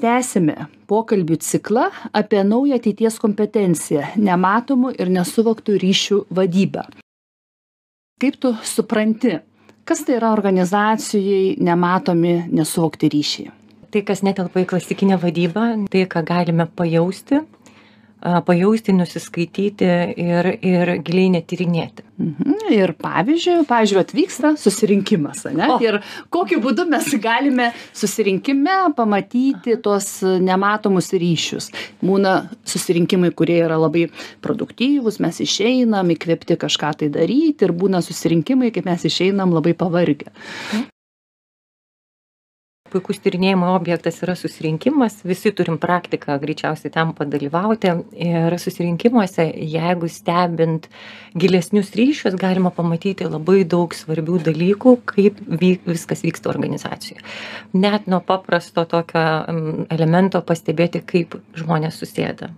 tęsime pokalbių ciklą apie naują ateities kompetenciją nematomų ir nesuvoktų ryšių vadybą. Kaip tu supranti kas tai yra organizacijai nematomi nesuvokti ryšiai? Tai kas netelpa į klasikinę vadybą tai ką galime pajausti pajausti, nusiskaityti ir, ir giliai netyrinėti. Mhm. Ir pavyzdžiui, pavyzdžiui, atvyksta susirinkimas, ne? O. Ir kokiu būdu mes galime susirinkime pamatyti tuos nematomus ryšius. Būna susirinkimai, kurie yra labai produktyvūs, mes išeinam įkvėpti kažką tai daryti ir būna susirinkimai, kaip mes išeinam labai pavargę. Mhm puikus tyrinėjimo objektas yra susirinkimas. Visi turim praktiką greičiausiai ten padalyvauti. Ir susirinkimuose jeigu stebint gilesnius ryšius galima pamatyti labai daug svarbių dalykų kaip vyk viskas vyksta organizacijoj net nuo paprasto tokio elemento pastebėti kaip žmonės susėda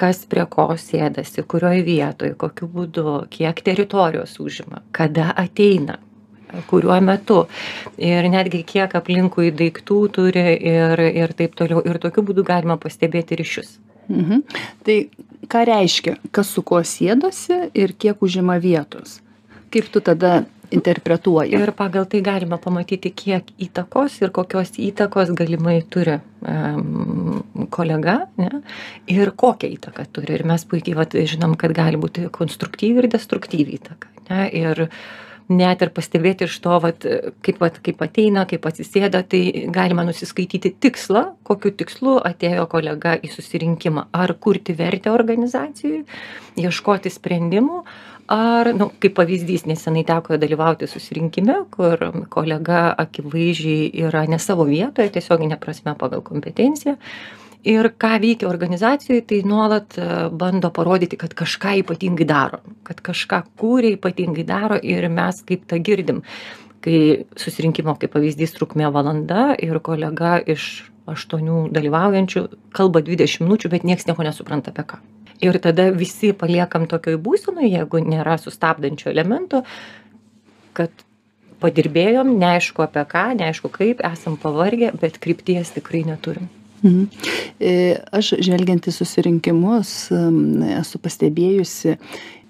kas prie ko sėdasi kurioj vietoj kokiu būdu kiek teritorijos užima kada ateina kuriuo metu. Ir netgi kiek aplinkui daiktų turi ir ir taip toliau. Ir tokiu būdu galima pastebėti ryšius. Mhm. tai ką reiškia? Kas su kuo sėdosi ir kiek užima vietos? Kaip tu tada interpretuoji? Ir pagal tai galima pamatyti kiek įtakos ir kokios įtakos galimai turi um, kolega ne, ir kokią įtaką turi. Ir mes puikiai vat, žinom kad gali būti konstruktyvi ir destruktyvi įtaka ne, ir uh, net ir pastebėti iš to vat kaip vat kaip ateina kaip atsisėda tai galima nusiskaityti tikslą kokiu tikslu atėjo kolega į susirinkimą. Ar kurti vertę organizacijoj ieškoti sprendimų ar nu kaip pavyzdys nesenai teko dalyvauti susirinkime kur kolega akivaizdžiai yra ne savo vietoje tiesiogine prasme pagal kompetenciją ir ką veikia organizacijoj tai nuolat e, bando parodyti kad kažką ypatingai daro kad kažką kuria ypatingai daro ir mes kaip tą girdim. Kai susirinkimo kaip pavyzdys trukmė valanda ir kolega iš aštuonių dalyvaujančių kalba dvidešim minučių bet nieks nieko nesupranta apie ką. Ir tada visi paliekam tokioj būsenoj jeigu nėra sustabdančio elemento kad padirbėjom neaišku apie ką neaišku kaip esam pavargę bet krypties tikrai neturim. Mhm. E, aš žvelgiant į susirinkimus esu pastebėjusi,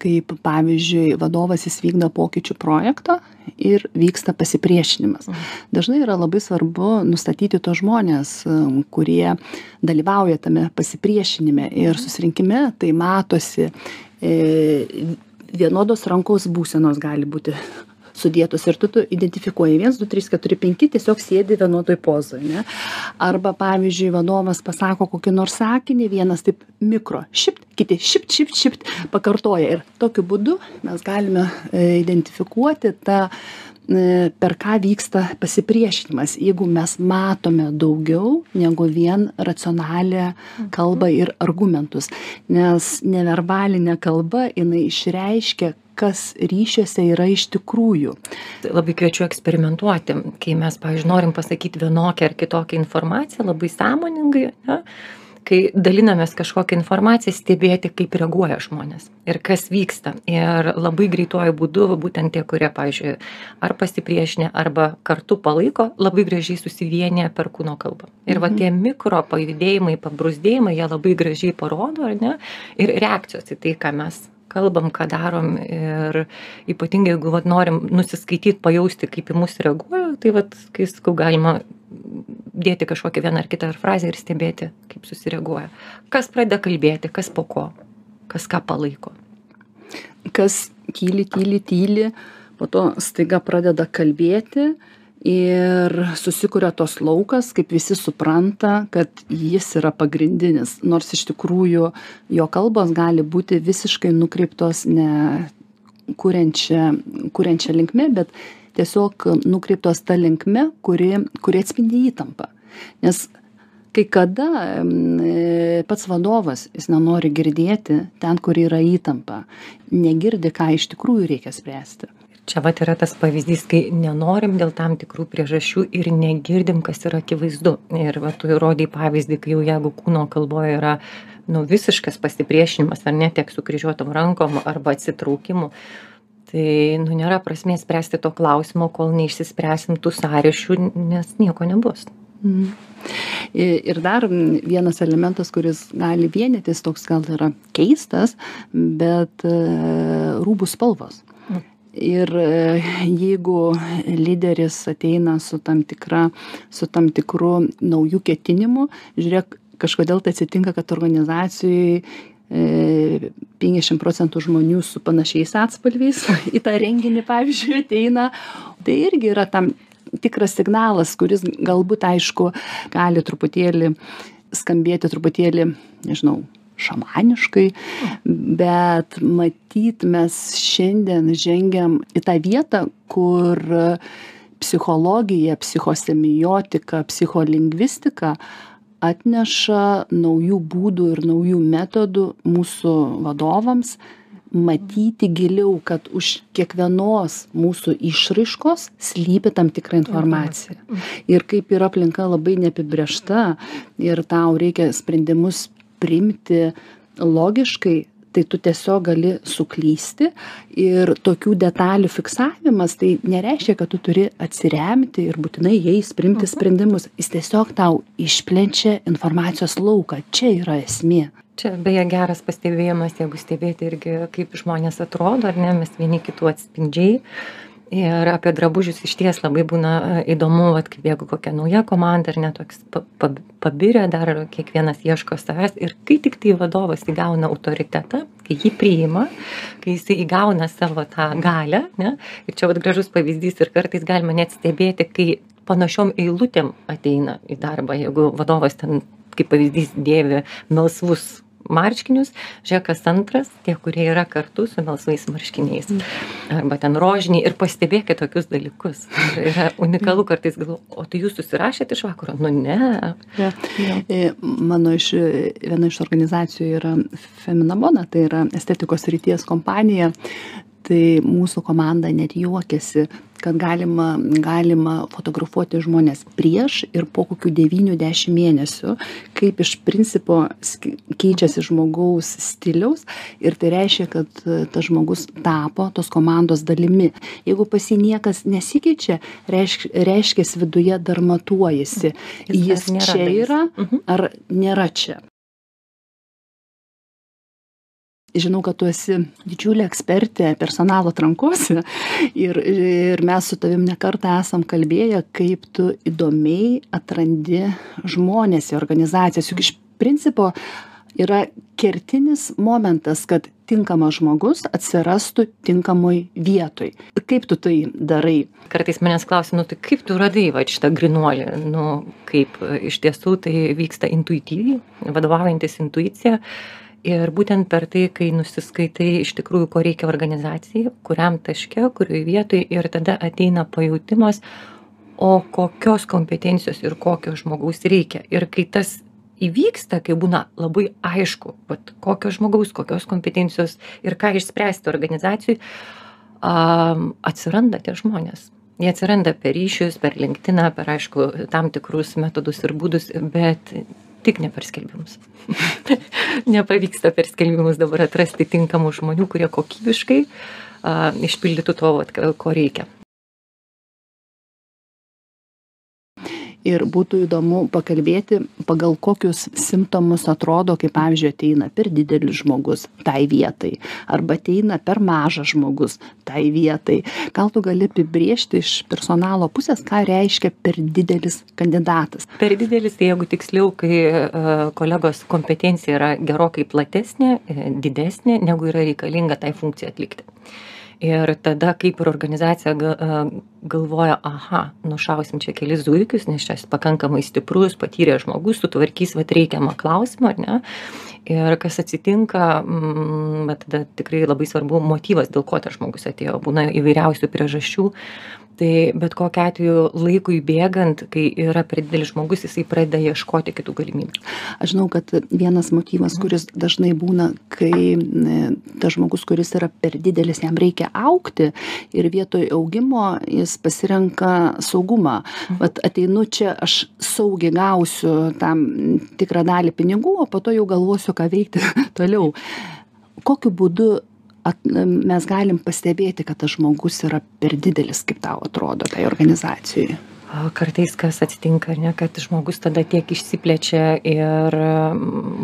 kaip pavyzdžiui vadovas jis vykdo pokyčių projektą ir vyksta pasipriešinimas. Mhm. Dažnai yra labai svarbu nustatyti tos žmonės, kurie dalyvauja tame pasipriešinime ir susirinkime tai matosi e, vienodos rankos būsenos gali būti sudėtos ir tu, tu identifikuoji 1, 2, 3, 4, 5, tiesiog sėdi vienodoj pozoj. Ne? Arba pavyzdžiui, vadovas pasako kokį nors sakinį, vienas taip mikro, šipt, kiti šipt, šipt, šipt, pakartoja. Ir tokiu būdu mes galime e, identifikuoti tą e, per ką vyksta pasipriešinimas, jeigu mes matome daugiau negu vien racionalią kalbą ir argumentus. Nes neverbalinė kalba, jinai išreiškia, kas ryšiuose yra iš tikrųjų. Labai kviečiu eksperimentuoti, kai mes, pavyzdžiui, norim pasakyti vienokią ar kitokią informaciją, labai sąmoningai, ne, kai dalinamės kažkokią informaciją, stebėti, kaip reaguoja žmonės ir kas vyksta. Ir labai greituoju būdu, būtent tie, kurie, pavyzdžiui, ar pasipriešinė, arba kartu palaiko, labai gražiai susivienė per kūno kalbą. Ir mhm. va tie mikro pajudėjimai, pabrusdėjimai, jie labai gražiai parodo, ar ne, ir reakcijos į tai, ką mes kalbam ką darom ir ypatingai jeigu vat norim nusiskaityt pajausti kaip į mus reaguoja tai vat kai sakau galima dėti kažkokią vieną ar kitą frazę ir stebėti kaip susireaguoja. Kas pradeda kalbėti kas po ko kas ką palaiko. Kas tyli tyli tyli po to staiga pradeda kalbėti ir susikuria tos laukas kaip visi supranta kad jis yra pagrindinis. Nors iš tikrųjų jo kalbos gali būti visiškai nukreiptos ne kuriančia kuriančia linkme bet tiesiog nukreiptos ta linkme kuri kuri atspindi įtampą. Nes kai kada pats vadovas jis nenori girdėti ten kur yra įtampa. Negirdi ką iš tikrųjų reikia spręsti čia vat yra tas pavyzdys kai nenorim dėl tam tikrų priežasčių ir negirdim kas yra akivaizdu. Ir va tu rodei pavyzdį kai jau jeigu kūno kalboj yra nu visiškas pasipriešinimas ar ne tiek sukryžiuotom rankom arba atsitraukimu tai nu nėra prasmės spręsti to klausimo kol neišsispręsim tų sąryšių nes nieko nebus. Mhm. Ir dar vienas elementas, kuris gali vienytis, toks gal yra keistas, bet e, rūbų spalvos. Ir e, jeigu lyderis ateina su tam, tikra, su tam tikru naujų ketinimu, žiūrėk, kažkodėl tai atsitinka, kad organizacijai 50 procentų žmonių su panašiais atspalviais į tą renginį, pavyzdžiui, ateina. Tai irgi yra tam tikras signalas, kuris galbūt, aišku, gali truputėlį skambėti truputėlį, nežinau, šamaniškai, bet matyt, mes šiandien žengiam į tą vietą, kur psichologija, psichosemiotika, psicholingvistika atneša naujų būdų ir naujų metodų mūsų vadovams matyti giliau, kad už kiekvienos mūsų išraiškos slypi tam tikra informacija. Ir kaip yra aplinka labai neapibriešta ir tau reikia sprendimus priimti logiškai, tai tu tiesiog gali suklysti ir tokių detalių fiksavimas tai nereiškia, kad tu turi atsiremti ir būtinai jais priimti mhm. sprendimus. Jis tiesiog tau išplečia informacijos lauką. Čia yra esmė. Čia beje geras pastebėjimas, jeigu stebėti irgi, kaip žmonės atrodo, ar ne, mes vieni kitų atspindžiai ir apie drabužius išties labai būna e, įdomu vat kaip jeigu kokia nauja komanda ar ne toks pa pa pabirę dar kiekvienas ieško savęs. Ir kai tiktai vadovas įgauna autoritetą kai jį priima kai jisai įgauna savo tą galią ne ir čia vat gražus pavyzdys ir kartais galima net stebėti kai panašiom eilutėm ateina į darbą jeigu vadovas ten kaip pavyzdys dėvi melsvus marškinius žiūrėk kas antras tie kurie yra kartu su melsvais marškiniais. Arba ten rožiniai. Ir pastebėkit tokius dalykus. Yra unikalu kartais galvoju o tai jūs susirašėt iš vakaro? Nu ne. E, mano iš viena iš organizacijų yra feminabona tai yra estetikos srities kompanija tai mūsų komanda net juokiasi kad galima galima fotografuoti žmones prieš ir po kokių devynių dešim mėnesių kaip iš principo keičiasi žmogaus stiliaus ir tai reiškia kad tas žmogus tapo tos komandos dalimi. Jeigu pas jį niekas nesikeičia reišk reiškias viduje dar matuojasi jis čia yra mhm. ar nėra čia žinau kad tu esi didžiulė ekspertė personalo atrankose ir ir mes su tavim ne kartą esam kalbėję kaip tu įdomiai atrandi žmones į organizacijas. Juk iš principo yra kertinis momentas kad tinkamas žmogus atsirastų tinkamoj vietoj. Kaip tu tai darai? Kartais manęs klausia nu tai kaip tu radai vat šitą grynuolį? Nu kaip iš tiesų tai vyksta intuityviai vadovaujantis intuicija ir būtent per tai kai nusiskaitai iš tikrųjų ko reikia organizacijai kuriam taške kurioj vietoj ir tada ateina pajautimas o kokios kompetencijos ir kokio žmogaus reikia. Ir kai tas įvyksta kai būna labai aišku vat kokio žmogaus kokios kompetencijos ir ką išspręsti organizacijoj a atsiranda tie žmonės. Jie atsiranda per ryšius per linktiną per aišku tam tikrus metodus ir būdus bet tik ne per skelbimus. Nepavyksta per skelbimus dabar atrasti tinkamų žmonių, kurie kokybiškai a, išpildytų to, ko reikia. Ir būtų įdomu pakalbėti pagal kokius simptomus atrodo kai pavyzdžiui ateina per didelis žmogus tai vietai arba ateina per mažas žmogus tai vietai. Gal tu gali apibrėžti iš personalo pusės ką reiškia per didelis kandidatas? Per didelis tai jeigu tiksliau kai e, kolegos kompetencija yra gerokai platesnė e, didesnė negu yra reikalinga tai funkcijai atlikti ir tada kaip ir organizacija ga galvoja aha nušausim čia kelis zuikius nes čia pakankamai stiprus patyręs žmogus sutvarkys vat reikiamą klausimą ar ne? Ir kas atsitinka mm, bet tada tikrai labai svarbu motyvas dėl ko tas žmogus atėjo. Būna įvairiausių priežasčių tai bet kokiu atveju laikui bėgant kai yra per didelis žmogus jisai pradeda ieškoti kitų galimybių. Aš žinau kad vienas motyvas kuris dažnai būna kai e, tas žmogus kuris yra per didelis jam reikia augti ir vietoj augimo jis pasirenka saugumą. Vat ateinu čia aš saugiai gausiu tam tikrą dalį pinigų o po to jau galvosiu ką veikti toliau. Kokiu būdu at mes galim pastebėti kad tas žmogus yra per didelis kaip tau atrodo tai organizacijai. Kartais kas atsitinka, ne, kad žmogus tada tiek išsiplečia ir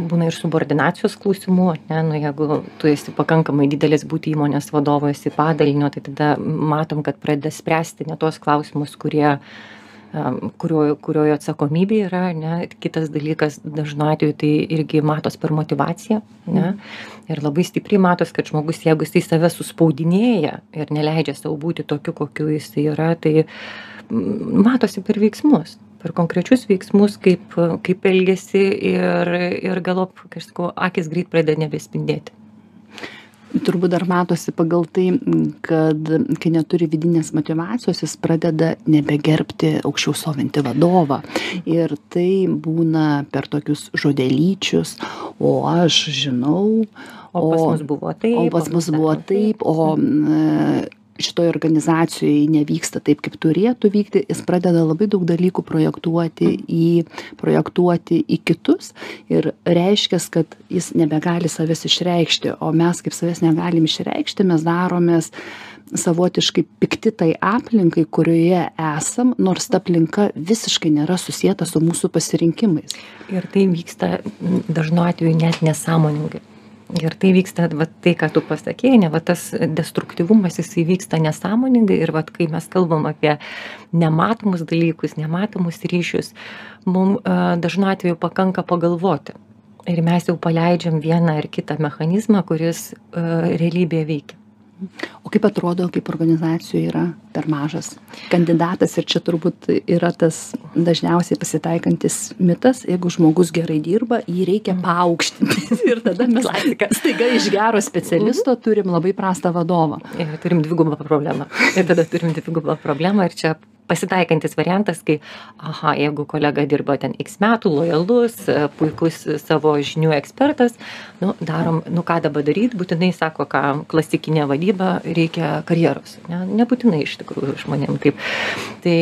būna ir subordinacijos klausimų, ne, nu, jeigu tu esi pakankamai didelis būti įmonės vadovo, esi padalinio, tai tada matom, kad pradeda spręsti ne tos klausimus, kurie kurio, kurioje atsakomybė yra, ne, kitas dalykas dažnu atveju tai irgi matos per motivaciją, ne, ir labai stipriai matos, kad žmogus, jeigu jisai save suspaudinėja ir neleidžia savo būti tokiu, kokiu jisai yra, tai uh, matosi per veiksmus per konkrečius veiksmus kaip kaip elgiasi ir ir galop sakau akys greit pradeda nebespindėti turbūt dar matosi pagal tai kad kai neturi vidinės motyvacijos jis pradeda nebegerbti aukščiau stovintį vadovą. Ir tai būna per tokius žodelyčius o aš žinau o pas mus buvo taip o pas mus buvo taip o šitoj organizacijoj nevyksta taip kaip turėtų vykti jis pradeda labai daug dalykų projektuoti į projektuoti į kitus ir reiškias kad jis nebegali savęs išreikšti o mes kaip savęs negalim išreikšti mes daromės savotiškai pikti tai aplinkai kurioje esam nors ta aplinka visiškai nėra susieta su mūsų pasirinkimais. Ir tai vyksta dažnu atveju net nesąmoningai ir tai vyksta vat tai ką tu pasakei ane va tas destruktyvumas jisai vyksta nesąmoningai ir vat kai mes kalbam apie nematomus dalykus nematomus ryšius mum dažnu atveju pakanka pagalvoti. Ir mes jau paleidžiam vieną ar kitą mechanizmą kuris realybėje veikia o kaip atrodo kaip organizacijoj yra per mažas? Kandidatas ir čia turbūt yra tas dažniausiai pasitaikantis mitas jeigu žmogus gerai dirba jį reikia mhm. paaukštinti. Ir tada mes staiga iš gero specialisto mhm. turim labai prastą vadovą. Ir turim dvigubą problemą. Ir tada turim dvigubą problemą ir čia pasitaikantis variantas kai aha jeigu kolega dirba ten x metų lojalus puikus savo žinių ekspertas nu darom nu ką dabar daryt būtinai sako ką klasikinė vadyba reikia karjeros ne nebūtinai iš tikrųjų žmonėm taip. Tai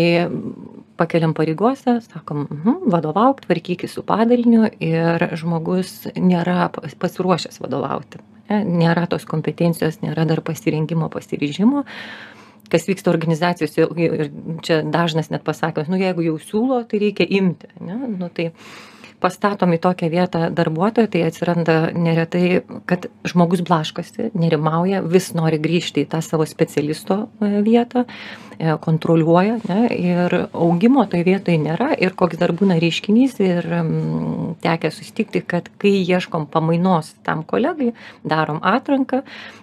pakeliam pareigose sakom mhm vadovauk tvarkykis su padaliniu ir žmogus nėra pasiruošęs vadovauti. Ne nėra tos kompetencijos nėra dar pasirengimo pasiryžimo kas vyksta organizacijose ir čia dažnas net pasakymas nu jeigu jau siūlo tai reikia imti ane nu tai pastatom į tokią vietą darbuotoją tai atsiranda neretai kad žmogus blaškosi nerimauja vis nori grįžti į tą savo specialisto e, vietą e, kontroliuoja ne ir augimo toj vietoj nėra. Ir koks dar būna reiškinys ir tekę susitikti kad kai ieškom pamainos tam kolegai darom atranką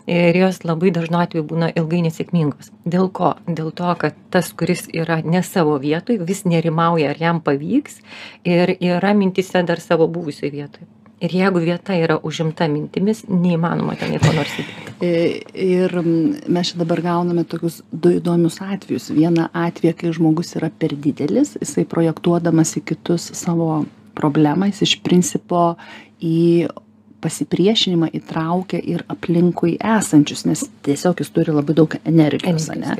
ir jos labai dažnu atveju būna ilgai nesėkmingos. Dėl ko? Dėl to kad tas kuris yra ne savo vietoj vis nerimauja ar jam pavyks ir yra mintyse mintyse dar savo buvusioj vietoj. Ir jeigu vieta yra užimta mintimis neįmanoma tenai ko nors įdėti. E, ir mes čia dabar gauname tokius du įdomius atvejus. Vieną atvejį kai žmogus yra per didelis jisai projektuodamas į kitus savo problemą jis iš principo į pasipriešinimą įtraukia ir aplinkui esančius nes tiesiog jis turi labai daug energijos ane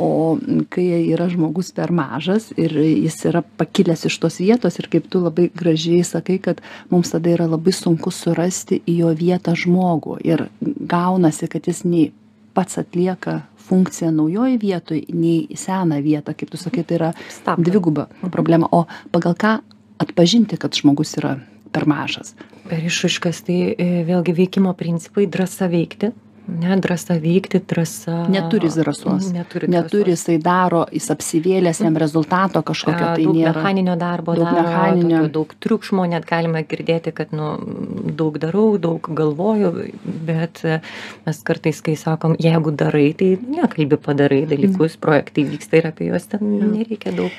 o kai yra žmogus per mažas ir jis yra pakilęs iš tos vietos ir kaip tu labai gražiai sakai kad mums tada yra labai sunku surasti į jo vietą žmogų ir gaunasi kad jis nei pats atlieka funkciją naujoj vietoj nei į seną vietą kaip tu sakai tai yra dviguba problema. O pagal ką atpažinti kad žmogus yra per mažas? Per išraiškas tai e, vėlgi veikimo principai drąsa veikti ne drąsa veikti drąsa neturi drąsos neturi neturi jisai daro jis apsivėlęs jam rezultato kažkokio tai daug nėra. mechaninio darbo daug daro mechaninio. daug triukšmo net galima girdėti kad nu daug darau daug galvoju bet mes kartais kai sakom jeigu darai tai nekalbi padarai dalykus projektai vyksta ir apie juos ten nereikia daug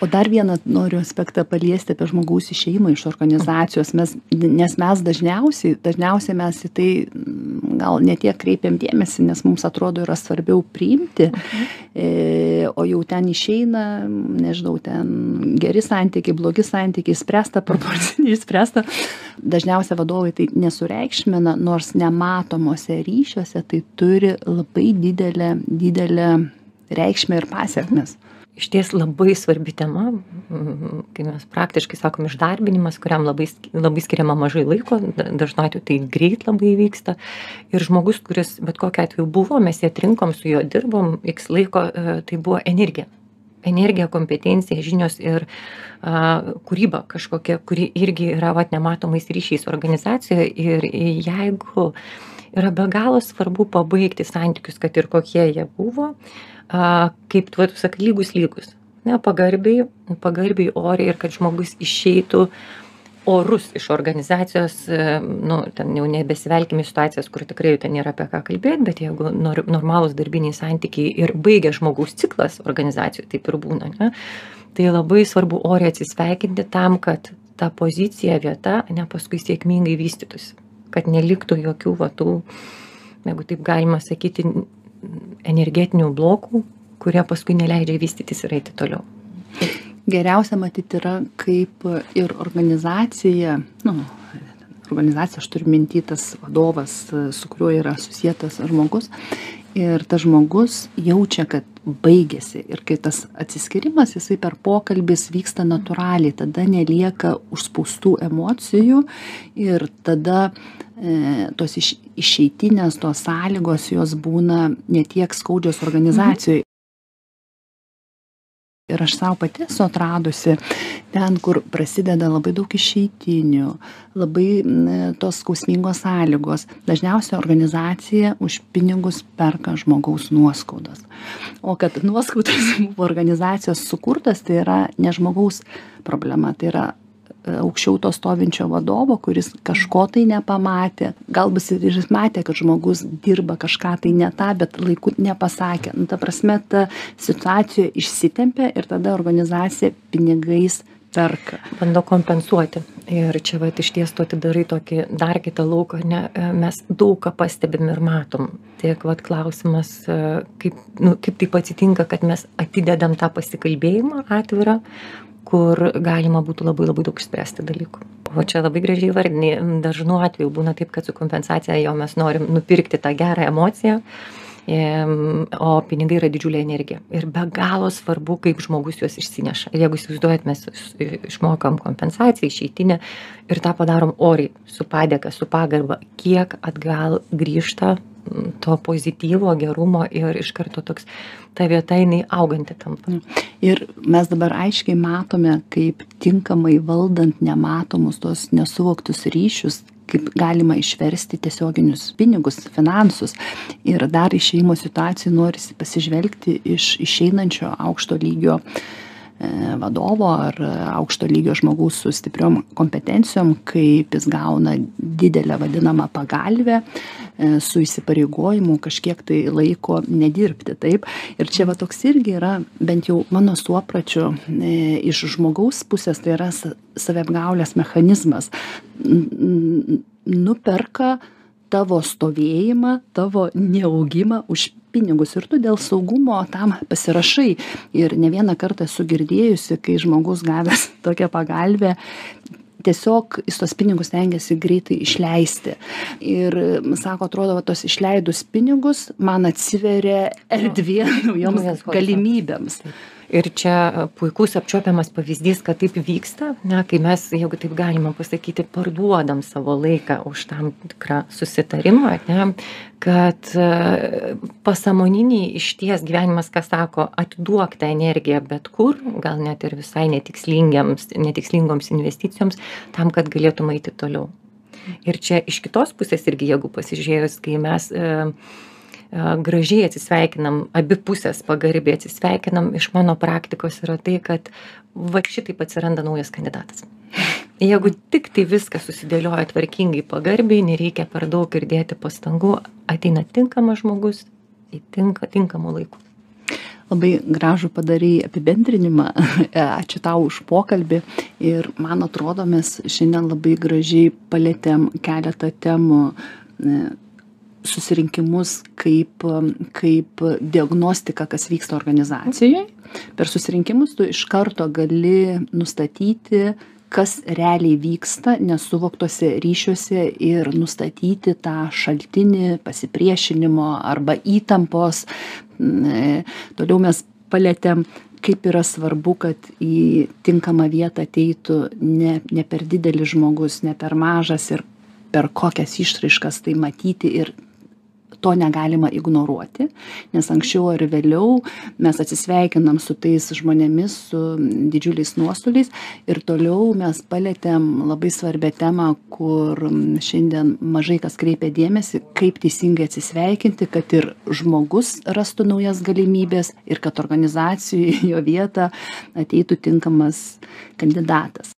o dar vieną noriu aspektą paliesti apie žmogaus išėjimą iš organizacijos. Mes nes mes dažniausiai dažniausiai mes į tai gal ne tiek kreipiam dėmesį nes mums atrodo yra svarbiau priimti e, o jau ten išeina nežinau ten geri santykiai blogi santykiai išspręsta proporcingai išspręsta. Dažniausia vadovai tai nesureikšmina nors nematomuose ryšiuose tai turi labai didelę didelę reikšmę ir pasekmes išties labai svarbi tema, kai mes praktiškai sakom išdarbinimas, kuriam labai, labai skiriama mažai laiko, dažnu atveju tai greit labai vyksta. Ir žmogus, kuris bet kokiu atveju buvo, mes jį atrinkom, su juo dirbom, x laiko, e, tai buvo energija. Energija, kompetencija, žinios ir a, kūryba kažkokia, kuri irgi yra vat, nematomais ryšiais organizacijoje. Ir jeigu yra be galo svarbu pabaigti santykius, kad ir kokie jie buvo, a, kaip tu, sakai, lygus lygus. Ne, pagarbiai, pagarbiai oriai ir kad žmogus išeitų orus iš organizacijos, e, nu, ten jau nebesivelkime situacijas, kur tikrai ten nėra apie ką kalbėti, bet jeigu nor, normalūs darbiniai santykiai ir baigia žmogaus ciklas organizacijų, taip ir būna, ne, tai labai svarbu oriai atsisveikinti tam, kad ta pozicija, vieta, ne paskui sėkmingai vystytųsi, kad neliktų jokių vatų, jeigu taip galima sakyti, energetinių blokų, kurie paskui neleidžia vystytis ir eiti toliau. Geriausia matyti yra, kaip ir organizacija, nu, organizacija, aš turiu minty tas vadovas, su kuriuo yra susijęs žmogus, ir tas žmogus jaučia, kad baigėsi. Ir kai tas atsiskirimas, jisai per pokalbis vyksta natūraliai, tada nelieka užspaustų emocijų ir tada e, tos iš, išeitinės, tos sąlygos, jos būna netiek skaudžios organizacijoje. Ir aš savo pati esu atradusi ten, kur prasideda labai daug išeitinių, labai tos skausmingos sąlygos. Dažniausiai organizacija už pinigus perka žmogaus nuoskaudas. O kad nuoskaudas organizacijos sukurtas, tai yra ne žmogaus problema, tai yra aukščiau to stovinčio vadovo, kuris kažko tai nepamatė, galbūt ir jis matė, kad žmogus dirba kažką tai ne tą, bet laiku nepasakė. Nu, ta prasme, ta situacija išsitempė ir tada organizacija pinigais perka. Bando kompensuoti. Ir čia va iš ties tu atidarai tokį dar kitą lauką, ne, mes daug ką pastebim ir matom. Tiek va klausimas, kaip, nu, kaip taip atsitinka, kad mes atidedam tą pasikalbėjimą atvirą, kur galima būtų labai labai daug išspręsti dalykų. O čia labai gražiai vardinė, dažnu atveju būna taip, kad su kompensacija jo mes norim nupirkti tą gerą emociją, o pinigai yra didžiulė energija. Ir be galo svarbu, kaip žmogus juos išsineša. Ir jeigu įsivaizduojat, mes išmokam kompensaciją, išeitinę ir tą padarom oriai, su padėka, su pagarba, kiek atgal grįžta to pozityvo, gerumo ir iš karto toks ta vieta jinai auganti tampa. Ir mes dabar aiškiai matome, kaip tinkamai valdant nematomus tos nesuvoktus ryšius, kaip galima išversti tiesioginius pinigus, finansus. Ir dar išeimo situacijų norisi pasižvelgti iš išeinančio aukšto lygio E, vadovo ar aukšto lygio žmogaus su stipriom kompetencijom, kaip jis gauna didelę vadinamą pagalbę su įsipareigojimu kažkiek tai laiko nedirbti. Taip. Ir čia va toks irgi yra, bent jau mano suopračiu, e, iš žmogaus pusės tai yra saviapgaulės mechanizmas. Nuperka tavo stovėjimą, tavo neaugimą už pinigus ir tu dėl saugumo tam pasirašai. Ir ne vieną kartą esu girdėjusi, kai žmogus gavęs tokią pagalbę, tiesiog jis tos pinigus tengiasi greitai išleisti. Ir sako, atrodo, va, tos išleidus pinigus man atsiveria erdvė naujoms galimybėms. Taip ir čia puikus apčiuopiamas pavyzdys kad taip vyksta ne kai mes jeigu taip galima pasakyti parduodam savo laiką už tam tikrą susitarimą ane kad pasąmoniniai išties gyvenimas ką sako atiduok tą energiją bet kur gal net ir visai netikslingiems netikslingoms investicijoms tam kad galėtum eiti toliau. Ir čia iš kitos pusės irgi jeigu pasižiūrėjus kai mes gražiai atsisveikinam, abi pusės pagarbiai atsisveikinam, iš mano praktikos yra tai, kad va šitaip atsiranda naujas kandidatas. Jeigu tik tai viskas susidėlioja tvarkingai, pagarbiai, nereikia per daug ir dėti pastangų, ateina tinkamas žmogus į tinka, tinkamų laikų. Labai gražų padarai apibendrinimą. Ačiū tau už pokalbį. Ir man atrodo, mes šiandien labai gražiai palėtėm keletą temų susirinkimus kaip, kaip diagnostika, kas vyksta organizacijoje. Per susirinkimus tu iš karto gali nustatyti, kas realiai vyksta nesuvoktose ryšiuose ir nustatyti tą šaltinį pasipriešinimo arba įtampos. Toliau mes palėtėm kaip yra svarbu kad į tinkamą vietą ateitų ne ne per didelis žmogus ne per mažas ir per kokias išraiškas tai matyti ir to negalima ignoruoti nes anksčiau ar vėliau mes atsisveikinam su tais žmonėmis su didžiuliais nuostoliais ir toliau mes palietėm labai svarbią temą kur šiandien mažai kas kreipia dėmesį kaip teisingai atsisveikinti kad ir žmogus rastų naujas galimybes ir kad organizacijoj į jo vietą ateitų tinkamas kandidatas